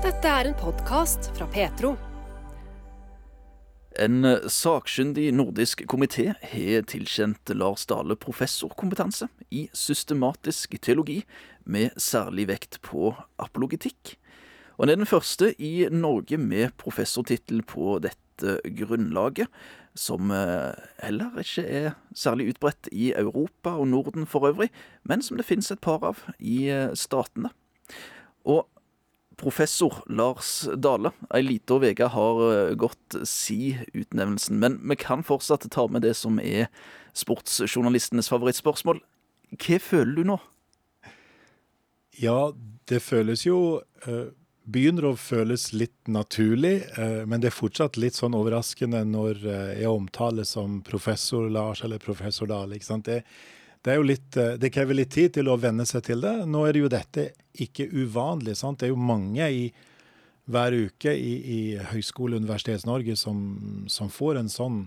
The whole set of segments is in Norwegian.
Dette er en podkast fra Petro. En sakkyndig nordisk komité har tilkjent Lars Dale professorkompetanse i systematisk teologi, med særlig vekt på apologetikk. Og Han er den første i Norge med professortittel på dette grunnlaget, som eh, heller ikke er særlig utbredt i Europa og Norden for øvrig, men som det finnes et par av i eh, statene. Og professor Lars Dale. Ei lita uke har eh, gått si utnevnelsen, men vi kan fortsatt ta med det som er sportsjournalistenes favorittspørsmål. Hva føler du nå? Ja, det føles jo uh, Begynner å føles litt naturlig, uh, men det er fortsatt litt sånn overraskende når jeg omtales som professor Lars eller professor Dale. ikke sant? Det, det, litt, eh, det, krever litt tid til å venne seg til det. Nå er det jo dette ikke uvanlig. sant? Det er jo mange i, hver uke i, i Høgskole- og Universitets-Norge som, som, får en sånn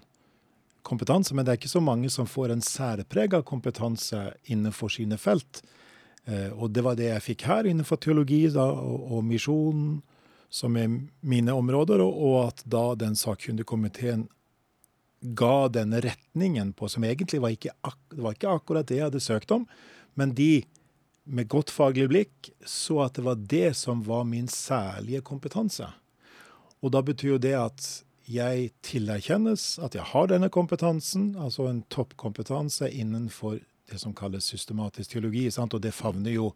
kompetanse, men det er ikke så mange som får en særprega kompetanse innenfor sine felt. Eh, og det var det jeg fikk her, innenfor teologi da, og, og misjon, som er mine områder, og, og at da den sakkyndige komiteen ga denne retningen på, som egentlig var ikke, var ikke akkurat det jeg hadde søkt om, men de med godt faglig blikk så at det var det som var min særlige kompetanse. Og da betyr jo det at jeg tilerkjennes at jeg har denne kompetansen, altså en toppkompetanse innenfor det som kalles systematisk teologi. Sant? Og det favner jo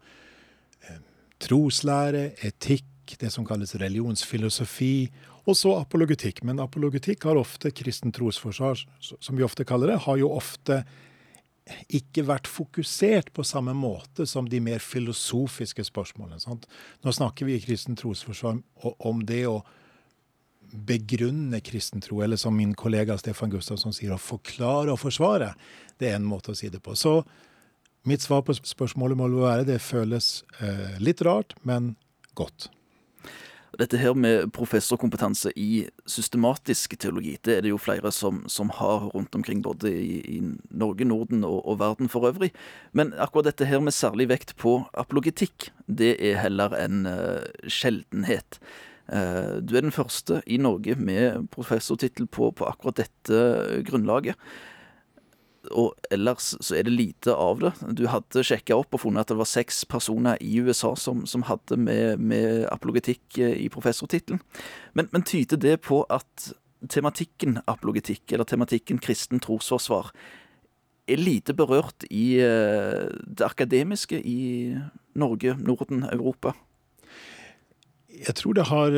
eh, troslære, etikk, det som kalles religionsfilosofi og så apologetikk. Men apologetikk har ofte kristen trosforsvar, som vi ofte kaller det, har jo ofte ikke vært fokusert på samme måte som de mer filosofiske spørsmålene. Sant? Nå snakker vi i kristen trosforsvar om det å begrunne kristen tro, eller som min kollega Stefan Gustavsson sier, å forklare og forsvare. Det er en måte å si det på. Så mitt svar på spørsmålet må være det føles eh, litt rart, men godt. Dette her med professorkompetanse i systematisk teologi, det er det jo flere som, som har rundt omkring, både i, i Norge, Norden og, og, verden for øvrig. Men akkurat dette her med særlig vekt på apologetikk, det er heller en uh, sjeldenhet. Uh, du er den første i Norge med professortittel på, på akkurat dette grunnlaget og ellers så er det lite av det. Du hadde sjekka opp og funnet at det var seks personer i USA som, som hadde med, med, apologetikk eh, i professortittelen. Men, men tyder det på at tematikken apologetikk, eller tematikken kristen trosforsvar, er lite berørt i eh, det akademiske i Norge, Norden, Europa? Jeg tror det har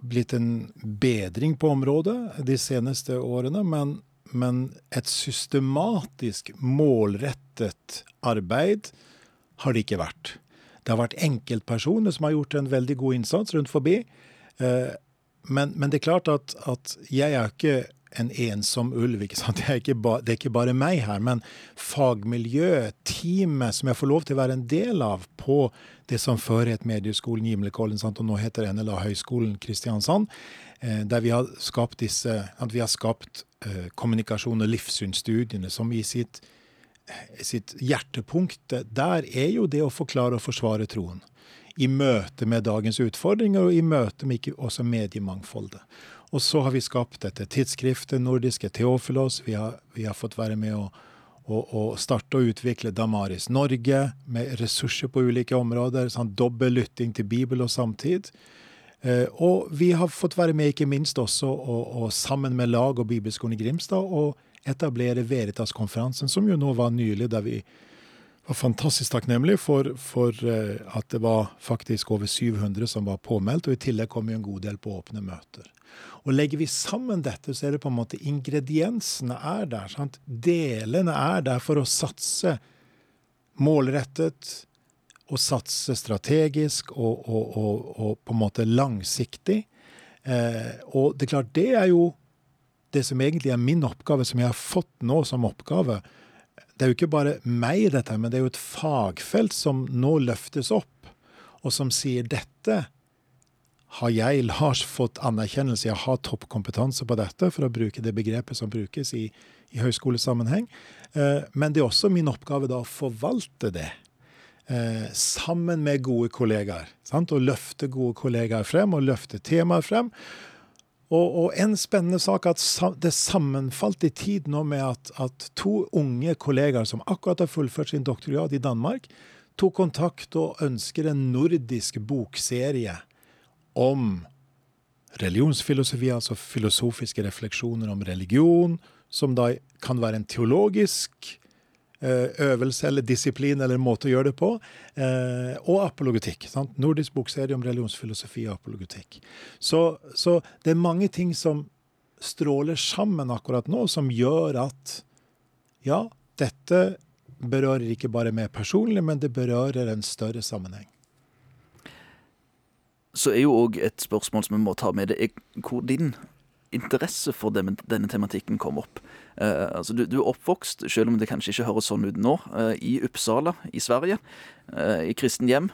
blitt en bedring på området de seneste årene, men men et systematisk, målrettet arbeid har det ikke vært. Det har vært enkeltpersoner som har gjort en veldig god innsats rundt forbi. Eh, men, men det er klart at, at, jeg er ikke en ensom ulv. ikke sant? Det er ikke, ba, det er ikke bare meg her. Men fagmiljøet, teamet som jeg får lov til å være en del av på det som før het Medieskolen Gimlekollen, og nå heter NLA Høgskolen Kristiansand, eh, der vi har skapt disse, vi har skapt eh, kommunikasjon- og livssynsstudiene, som i sitt, sitt hjertepunkt der er jo det å forklare og forsvare troen. I møte med dagens utfordringer, og i møte med ikke også mediemangfoldet. Og så har vi skapt dette tidsskriftet, nordiske Theofilos. Vi har, vi har fått være med å, å, å, starte og utvikle Damaris Norge, med ressurser på ulike områder. Sånn dobbel lytting til Bibel og samtid. Eh, og vi har fått være med, ikke minst også, og, og sammen med lag og Bibelskolen i Grimstad, og etablere Veritas-konferansen, som jo nå var nylig, der vi var fantastisk takknemlig for, for uh, at det var faktisk over 700 som var påmeldt, og i tillegg kom jo en god del på åpne møter. Og Legger vi sammen dette, så er det på en måte ingrediensene er der. Sant? Delene er der for å satse målrettet og satse strategisk og, og, og, og på en måte langsiktig. Eh, og det er klart, det er jo det som egentlig er min oppgave, som jeg har fått nå som oppgave. Det er jo ikke bare meg, dette, men det er jo et fagfelt som nå løftes opp, og som sier dette har jeg, Lars, fått anerkjennelse. Jeg har toppkompetanse på dette, for å bruke det begrepet som brukes i, i høyskolesammenheng. Eh, men det er også min oppgave da å forvalte det. eh, sammen med gode kollegaer. Sant? Og løfte gode kollegaer frem, og løfte temaer frem. Og, og, en spennende sak at det sammenfalt i tid nå med at, at, to unge kollegaer som akkurat har fullført sin doktorgrad i Danmark, tok kontakt og ønsker en nordisk bokserie om religionsfilosofi, altså filosofiske refleksjoner om religion, som da kan være en teologisk Eh, øvelse eller disiplin eller måte å gjøre det på. Eh, og apologetikk. Sant? Nordisk bokserie om religionsfilosofi og apologetikk. Så, så, det er mange ting som stråler sammen akkurat nå, som gjør at ja, dette berører ikke bare meg personlig, men det berører en større sammenheng. Så er jo òg et spørsmål som vi må ta med det, er hvor din interesse for denne, denne tematikken kom opp. Uh, altså du, du, er oppvokst, selv om det kanskje ikke høres sånn ut nå, uh, i Uppsala i Sverige. Uh, I kristen hjem.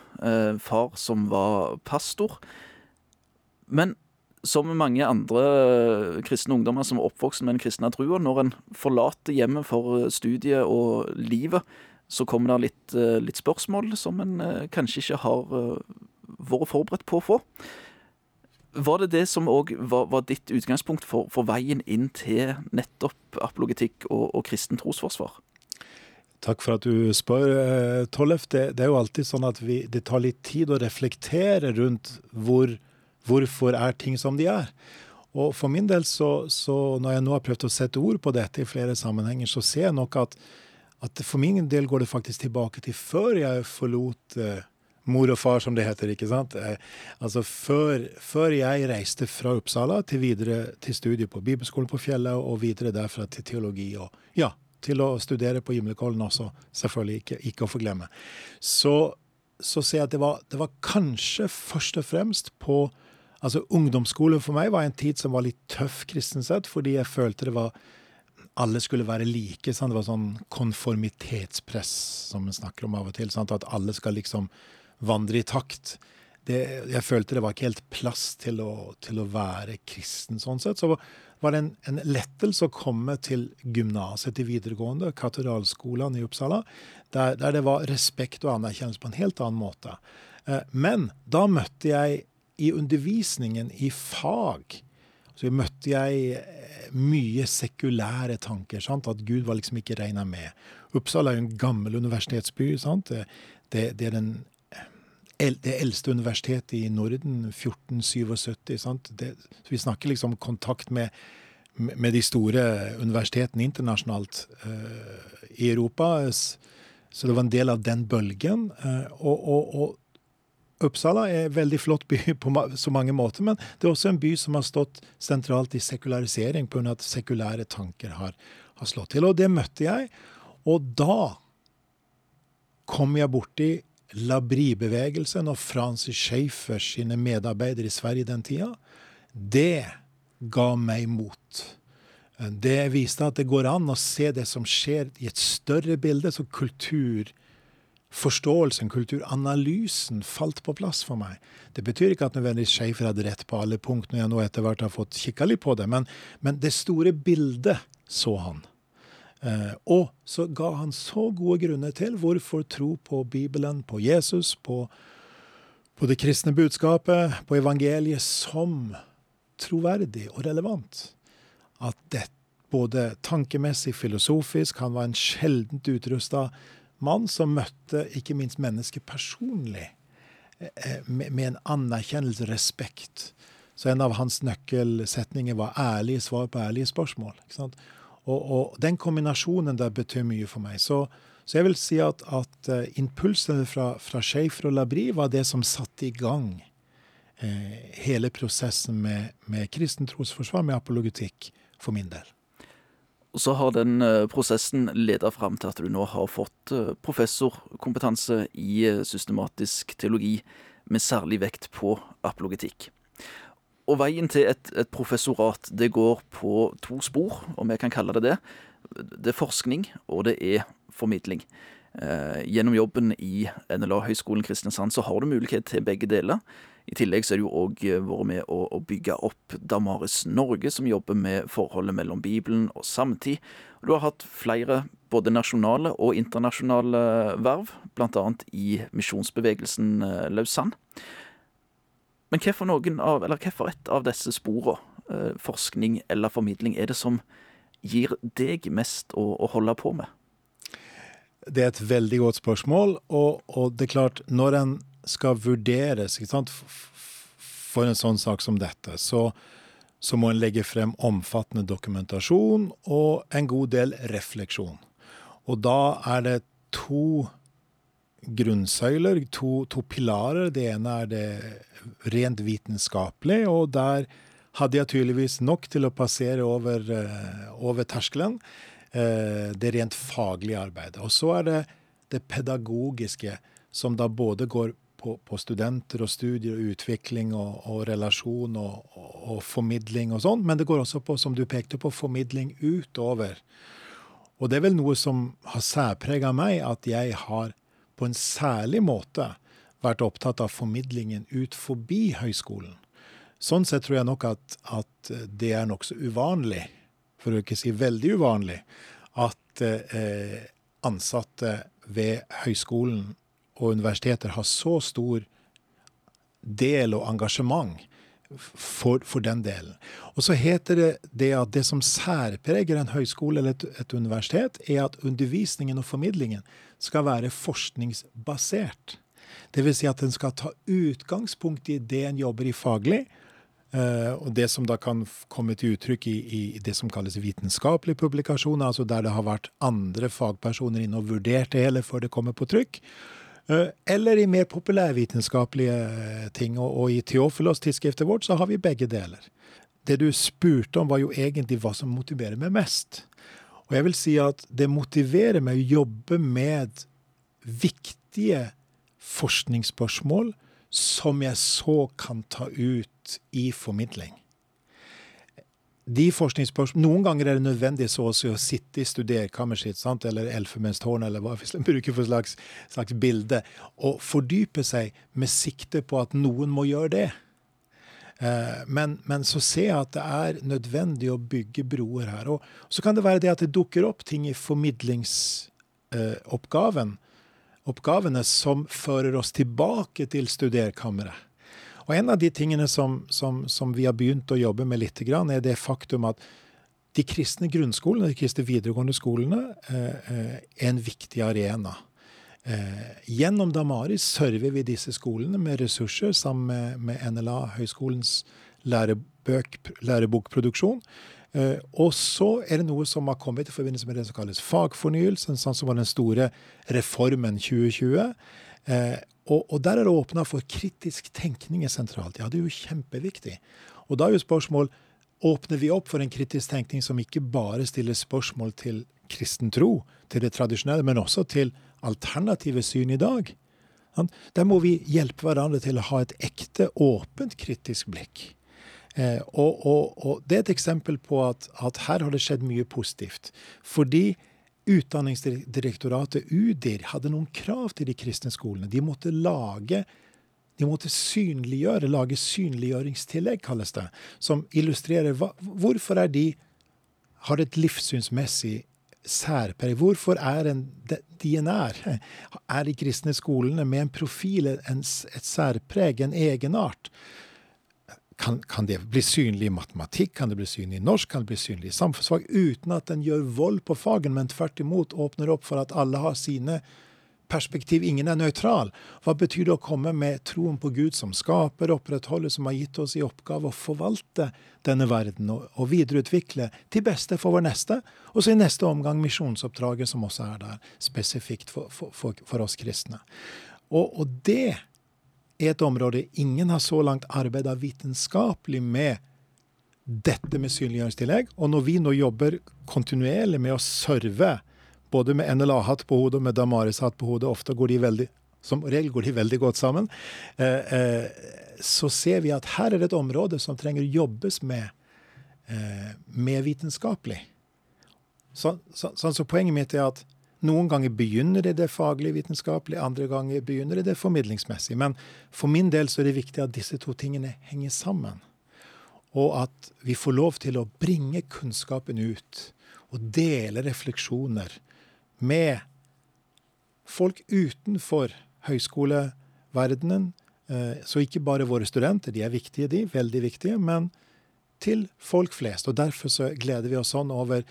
Far som var pastor. Men som mange andre kristne ungdommer som er oppvokst med den kristne trua, når en forlater hjemmet for studiet og livet, så kommer det litt, litt spørsmål som en kanskje ikke har vært forberedt på å få. Var det det som òg var, var, ditt utgangspunkt for, for, veien inn til nettopp apologetikk og, og kristen trosforsvar? Takk for at du spør, eh, Tollef. Det, det, er jo alltid sånn at vi, det tar litt tid å reflektere rundt hvor, hvorfor er ting som de er. Og for min del, så, så, når jeg nå har prøvd å sette ord på dette i flere sammenhenger, så ser jeg nok at, at for min del går det faktisk tilbake til før jeg forlot eh, mor og far, som det heter. ikke sant? Eh, altså før, før, jeg reiste fra Uppsala til videre til studier på Bibelskolen på Fjellet, og videre derfra til teologi, og ja, til å studere på Gimlekollen også, selvfølgelig, ikke, ikke å forglemme, så, så ser jeg at det var, det var kanskje først og fremst på Altså, Ungdomsskolen for meg var en tid som var litt tøff kristen sett, fordi jeg følte det var alle skulle være like. Sant? Det var sånn konformitetspress som vi snakker om av og til. Sant? At alle skal liksom vandre i takt. Det, jeg følte det var ikke helt plass til å, til å være kristen sånn sett. Så var det en, en lettelse å komme til gymnaset til videregående, katedralskolen i Uppsala, der, der, det var respekt og anerkjennelse på en helt annen måte. Eh, men da møtte jeg i undervisningen i fag så møtte jeg eh, mye sekulære tanker. Sant? At Gud var liksom ikke regna med. Uppsala er jo en gammel universitetsby. Sant? Det, det, er den det eldste universitetet i Norden, 1477. Sant? Det, vi snakker liksom kontakt med, med, de store universitetene internasjonalt uh, i Europa. Så det var en del av den bølgen. Uh, og, og, og, Uppsala er en veldig flott by på så mange måter, men det er også en by som har stått sentralt i sekularisering pga. at sekulære tanker har, har slått til. Og det møtte jeg. Og da kom jeg borti Labri-bevegelsen og Francis Schaefer sine medarbeidere i Sverige den tida, det ga meg mot. Det viste at det går an å se det som skjer i et større bilde. Så kulturforståelsen, kulturanalysen, falt på plass for meg. Det betyr ikke at nødvendigvis Schaefer hadde rett på alle punkt når jeg nå etter hvert har fått kikka litt på det, men, men det store bildet så han. Eh, og så ga han så gode grunner til hvorfor tro på Bibelen, på Jesus, på, på det kristne budskapet, på evangeliet, som troverdig og relevant. At det både tankemessig, filosofisk Han var en sjeldent utrusta mann som møtte ikke minst mennesket personlig, eh, med, med en anerkjennelse, respekt. Så en av hans nøkkelsetninger var ærlige svar på ærlige spørsmål. Og, og, den kombinasjonen der betyr mye for meg. Så, så jeg vil si at, at uh, impulsene fra, fra Schaefer og Labri var det som satte i gang eh, hele prosessen med, med kristen trosforsvar, med apologetikk, for min del. Og så har den uh, prosessen leda fram til at du nå har fått professorkompetanse i systematisk teologi, med særlig vekt på apologetikk. Og veien til et, et, professorat det går på to spor, om jeg kan kalle det det. Det er forskning, og det er formidling. Eh, gjennom jobben i NLA Høgskolen Kristiansand så har du mulighet til begge deler. I tillegg så er det jo òg vært med å, å, bygge opp Damaris Norge, som jobber med forholdet mellom Bibelen og samtid. Du har hatt flere både nasjonale og internasjonale verv, bl.a. i misjonsbevegelsen Lausanne. Men hvorfor, noen av, eller hvorfor et av disse sporene, forskning eller formidling, er det som gir deg mest å, å holde på med? Det er et veldig godt spørsmål. Og, og det er klart, når en skal vurderes for en sånn sak som dette, så, så, må en legge frem omfattende dokumentasjon og en god del refleksjon. Og da er det to grunnsøyler, to, to pilarer. Det ene er det rent vitenskapelige, og der hadde jeg tydeligvis nok til å passere over, eh, over terskelen. Eh, det rent faglige arbeidet. Og så er det det pedagogiske, som da både går på, på studenter og studier og utvikling og, og relasjon og, og, og, formidling og sånn, men det går også på, som du pekte på, formidling utover. Og det er vel noe som har særprega meg, at jeg har på en særlig måte vært opptatt av formidlingen ut forbi høyskolen. Sånn sett tror jeg nok at, at det er nokså uvanlig for å ikke si veldig uvanlig, at eh, ansatte ved høyskolen og universiteter har så stor del og engasjement for, for, den delen. Og så heter det, det at det som særpreger en høyskole eller et, et, universitet, er at undervisningen og formidlingen skal være forskningsbasert. Dvs. Si at den skal ta utgangspunkt i det en jobber i faglig, Uh, og Det som da kan komme til uttrykk i, i, det som kalles vitenskapelige publikasjoner, altså der det har vært andre fagpersoner inne og vurdert det hele før det kommer på trykk. Uh, eller i mer populærvitenskapelige eh, ting. Og, og i Theofilos, tidsskriftet vårt, så har vi begge deler. Det du spurte om, var jo egentlig hva som motiverer meg mest. Og jeg vil si at det motiverer meg å jobbe med viktige forskningsspørsmål som jeg så kan ta ut i formidling. De Noen ganger er det nødvendig så å, å sitte i studerkammeret sitt sant? eller elfenbenstårnet, eller hva vi bruker for slags, slags bilde, og fordype seg med sikte på at noen må gjøre det. Eh, men, men, så ser jeg at det er nødvendig å bygge broer her. Og så kan det være det at det dukker opp ting i formidlingsoppgaven oppgavene som fører oss tilbake til studerkammeret. Og En av de tingene som, som, som, vi har begynt å jobbe med litt, er det faktum at de kristne grunnskolene, de kristne videregående skolene, eh, eh, er en viktig arena. Eh, gjennom Damaris server vi disse skolene med ressurser sammen med, NLA, høyskolens lærebokproduksjon. Uh, og så er det noe som har kommet i forbindelse med det som kalles fagfornyelsen, sånn som var den store reformen 2020. Uh, eh, og, og, der er det åpna for kritisk tenkning sentralt. Ja, det er jo kjempeviktig. Og da er jo spørsmål åpner vi opp for en kritisk tenkning som ikke bare stiller spørsmål til kristen tro, til det tradisjonelle, men også til alternative syn i dag. Der må vi hjelpe hverandre til å ha et ekte, åpent kritisk blikk. Eh, og, og, og, Det er et eksempel på at, at, her har det skjedd mye positivt. Fordi Utdanningsdirektoratet, UDIR, hadde noen krav til de kristne skolene. De måtte lage de måtte synliggjøre, lage synliggjøringstillegg, kalles det, som illustrerer hva, hvorfor er de har et livssynsmessig særpreg. Hvorfor er en, en er? Er de kristne skolene med en profil, en, et særpreg, en egenart? kan, kan, det bli synlig i matematikk, kan det bli synlig i norsk, kan det bli synlig i samfunnsfag, uten at den gjør vold på fagen, men tvert imot åpner opp for at alle har sine perspektiv. Ingen er nøytral. Hva betyr det å komme med troen på Gud som skaper, opprettholder, som har gitt oss i oppgave å forvalte denne verden og, og videreutvikle til beste for vår neste, og så i neste omgang misjonsoppdraget som også er der, spesifikt for, for, for, for oss kristne. Og, og det er et område ingen har så langt arbeida vitenskapelig med dette med synliggjøringstillegg. Og når vi nå jobber kontinuerlig med å serve, både med NLA-hatt på hodet og med Damaris-hatt på hodet, ofte går de veldig, som regel går de veldig godt sammen, eh, eh, så ser vi at her er det et område som trenger jobbes med, eh, med vitenskapelig. Så, så, så, så poenget mitt er at Noen ganger begynner det det faglige vitenskapelig, andre ganger begynner det det formidlingsmessig. Men for min del så er det viktig at disse to tingene henger sammen. Og at vi får lov til å bringe kunnskapen ut og dele refleksjoner med folk utenfor høyskoleverdenen. Eh, så ikke bare våre studenter, de er viktige, de, veldig viktige, men til folk flest. Og derfor så gleder vi oss sånn over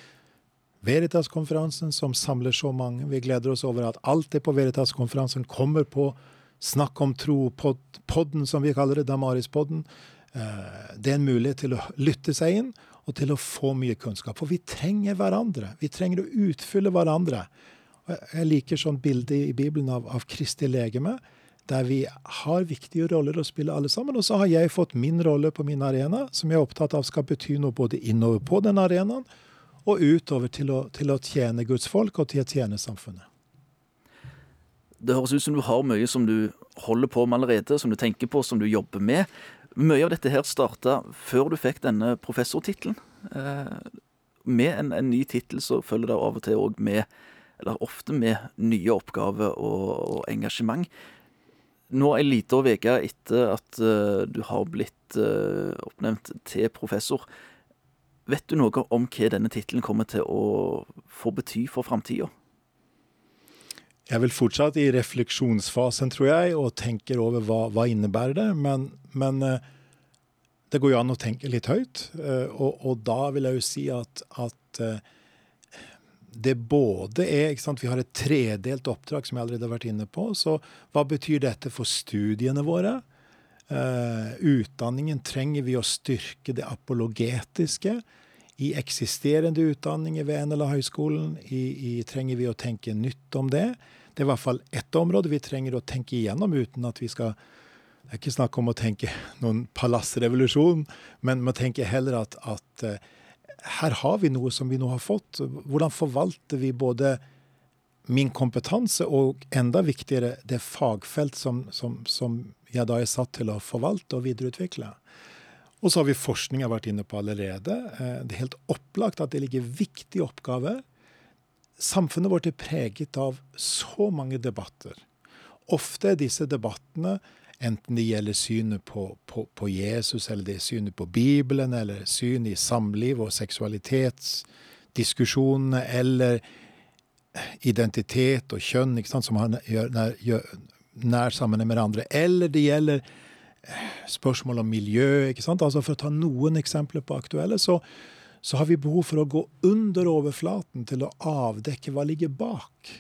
Veritas-konferansen som samler så mange. Vi gleder oss over at alt det på Veritas-konferansen kommer på Snakk om tro-podden, som vi kaller det, Damaris-podden. Eh, det er en mulighet til å lytte seg inn og til å få mye kunnskap. For vi trenger hverandre. Vi trenger å utfylle hverandre. Jeg liker sånn bilde i Bibelen av, av Kristi legeme, der vi har viktige roller å spille alle sammen. Og så har jeg fått min rolle på min arena, som jeg er opptatt av skal bety noe både innover på den arenaen og utover til å, til å tjene Guds folk og til å tjene samfunnet. Det høres ut som du har mye som du holder på med allerede, som du tenker på, som du jobber med. Mye av dette her starta før du fikk denne professortittelen. Eh, med en, en, ny tittel så følger det av og til òg med, eller ofte med, nye oppgaver og, og engasjement. Nå ei lita uke etter at uh, du har blitt uh, oppnevnt til professor, vet du noe om hva denne tittelen kommer til å få bety for framtida? Jeg er vel fortsatt i refleksjonsfasen, tror jeg, og tenker over hva, hva innebærer det. Men, men uh, det går jo an å tenke litt høyt. Og, og, da vil jeg jo si at, at det både er Vi har et tredelt oppdrag, som jeg allerede har vært inne på. Så hva betyr dette for studiene våre? Utdanningen trenger vi å styrke det apologetiske. I eksisterende utdanninger ved NLA-høyskolen trenger vi å tenke nytt om det. Det er i hvert fall ett område vi trenger å tenke igjennom uten at vi skal Det er ikke snakk om å tenke noen palassrevolusjon, men vi tenker heller at, at uh, her har vi noe som vi nå har fått. Hvordan forvalter vi både min kompetanse og enda viktigere det fagfelt som, som, som jeg da er satt til å forvalte og videreutvikle. Og så har vi forskning jeg har vært inne på allerede. Eh, det er helt opplagt at det ligger viktige oppgaver. Samfunnet vårt er preget av så mange debatter. Ofte er disse debattene Enten det gjelder synet på, på, på, Jesus, eller det er synet på Bibelen, eller syn i samliv og seksualitetsdiskusjonene, eller identitet og kjønn, ikke sant, som har nær, nær sammen med hverandre. Eller det gjelder eh, spørsmål om miljø. ikke sant, altså For å ta noen eksempler på aktuelle, så, så har vi behov for å gå under overflaten til å avdekke hva ligger bak.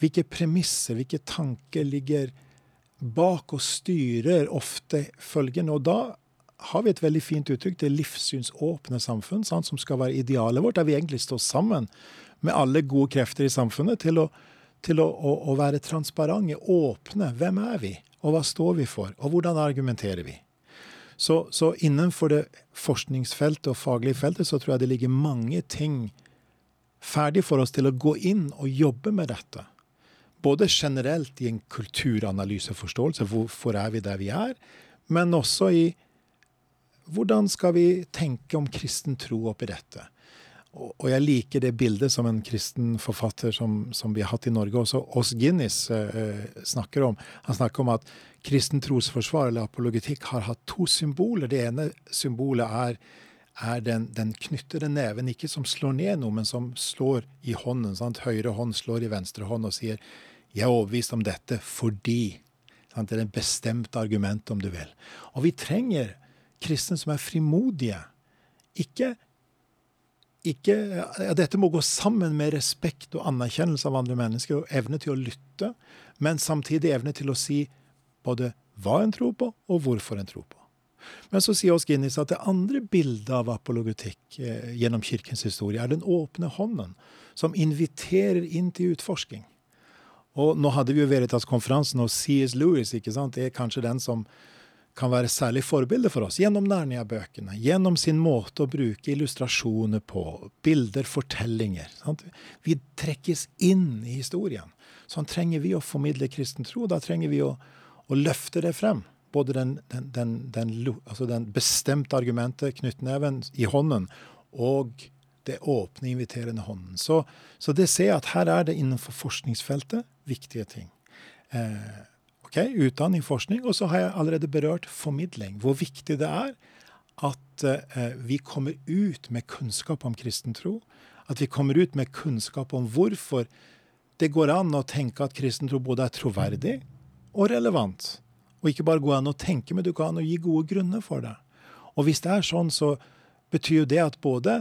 Hvilke premisser, hvilke tanker ligger bak og styrer ofte følgende. Og da har vi et veldig fint uttrykk, det livssynsåpne samfunn, sant, som skal være idealet vårt, der vi egentlig står sammen med alle gode krefter i samfunnet til å, til å, å, å være transparente, åpne. Hvem er vi, og hva står vi for, og hvordan argumenterer vi? Så, så innenfor det forskningsfeltet og faglige feltet så tror jeg det ligger mange ting ferdig for oss til å gå inn og jobbe med dette både generelt i en kulturanalyseforståelse, hvorfor er vi der vi er, men også i hvordan skal vi tenke om kristen tro oppi dette. Og jeg liker det bildet som en kristen forfatter som, som vi har hatt i Norge, også Oss Guinness, eh, snakker om. Han snakker om at kristen trosforsvar, eller apologetikk, har hatt to symboler. Det ene symbolet er, er den, den, knyttede neven, ikke som slår ned noe, men som slår i hånden. Sant? Høyre hånd slår i venstre hånd og sier jeg er overbevist om dette fordi sant? Det er et bestemt argument, om du vil. Og vi trenger kristne som er frimodige. Ikke, ikke ja, Dette må gå sammen med respekt og anerkjennelse av andre mennesker og evne til å lytte, men samtidig evne til å si både hva en tror på, og hvorfor en tror på. Men så sier Oss Guinness at det andre bildet av apologetikk eh, gjennom kirkens historie er den åpne hånden, som inviterer inn til utforsking. Og nå hadde vi jo Veritas-konferansen, og C.S. Lewis ikke sant? det er kanskje den som kan være særlig forbilde for oss gjennom Narnia-bøkene. Gjennom sin måte å bruke illustrasjoner på, bilder, fortellinger. Sant? Vi trekkes inn i historien. Sånn trenger vi å formidle kristen tro. Da trenger vi å, å løfte det frem. Både den, den, den, den altså bestemte argumentet, knyttneven i hånden, og det åpne, inviterende hånden. Så, så det ser jeg at her er det innenfor forskningsfeltet viktige ting. Eh, ok, Utdanning, forskning. Og så har jeg allerede berørt formidling. Hvor viktig det er at eh, vi kommer ut med kunnskap om kristen tro. At vi kommer ut med kunnskap om hvorfor det går an å tenke at kristen tro både er troverdig og relevant. Og ikke bare gå an å tenke, men du kan gi gode grunner for det. Og hvis det er sånn, så betyr jo det at både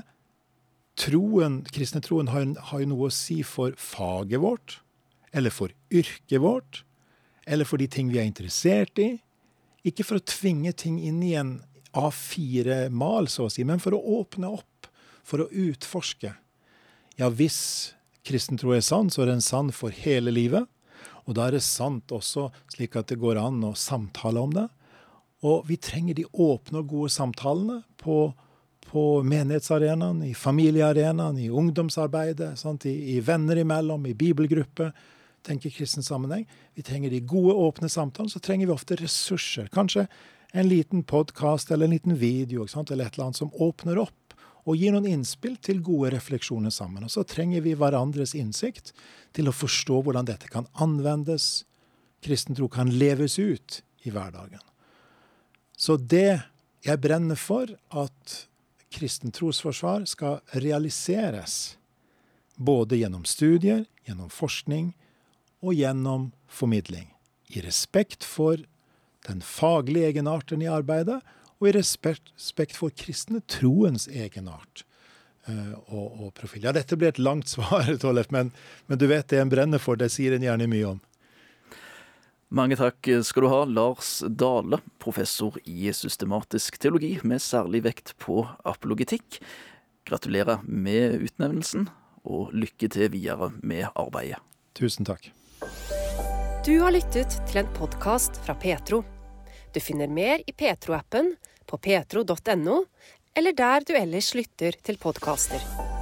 troen, kristne troen har, har jo noe å si for faget vårt, eller for yrket vårt, eller for de ting vi er interessert i. Ikke for å tvinge ting inn i en A4-mal, så å si, men for å åpne opp, for å utforske. Ja, hvis kristen tro er sann, så er den sann for hele livet. Og da er det sant også slik at det går an å samtale om det. Og vi trenger de åpne og gode samtalene på, på menighetsarenaen, i familiearenaen, i ungdomsarbeidet, sant? I, i venner imellom, i bibelgrupper tenker kristen sammenheng. Vi trenger de gode, åpne samtalene. Så trenger vi ofte ressurser. Kanskje en liten podkast eller en liten video eller et eller annet som åpner opp og gir noen innspill til gode refleksjoner sammen. Og så trenger vi hverandres innsikt til å forstå hvordan dette kan anvendes, kristen tro kan leves ut i hverdagen. Så det jeg brenner for, at kristen trosforsvar skal realiseres både gjennom studier, gjennom forskning og gjennom formidling. I respekt for den faglige egenarten i arbeidet, og i respekt for kristne troens egenart uh, og, og, profil. Ja, dette blir et langt svar, Tollef, men, men, du vet det en brenner for, det sier en gjerne mye om. Mange takk skal du ha, Lars Dale, professor i systematisk teologi med særlig vekt på apologetikk. Gratulerer med utnevnelsen, og lykke til videre med arbeidet. Tusen takk. Du har lyttet til en podkast fra Petro. Du finner mer i Petro-appen, på petro.no, eller der du ellers lytter til podkaster.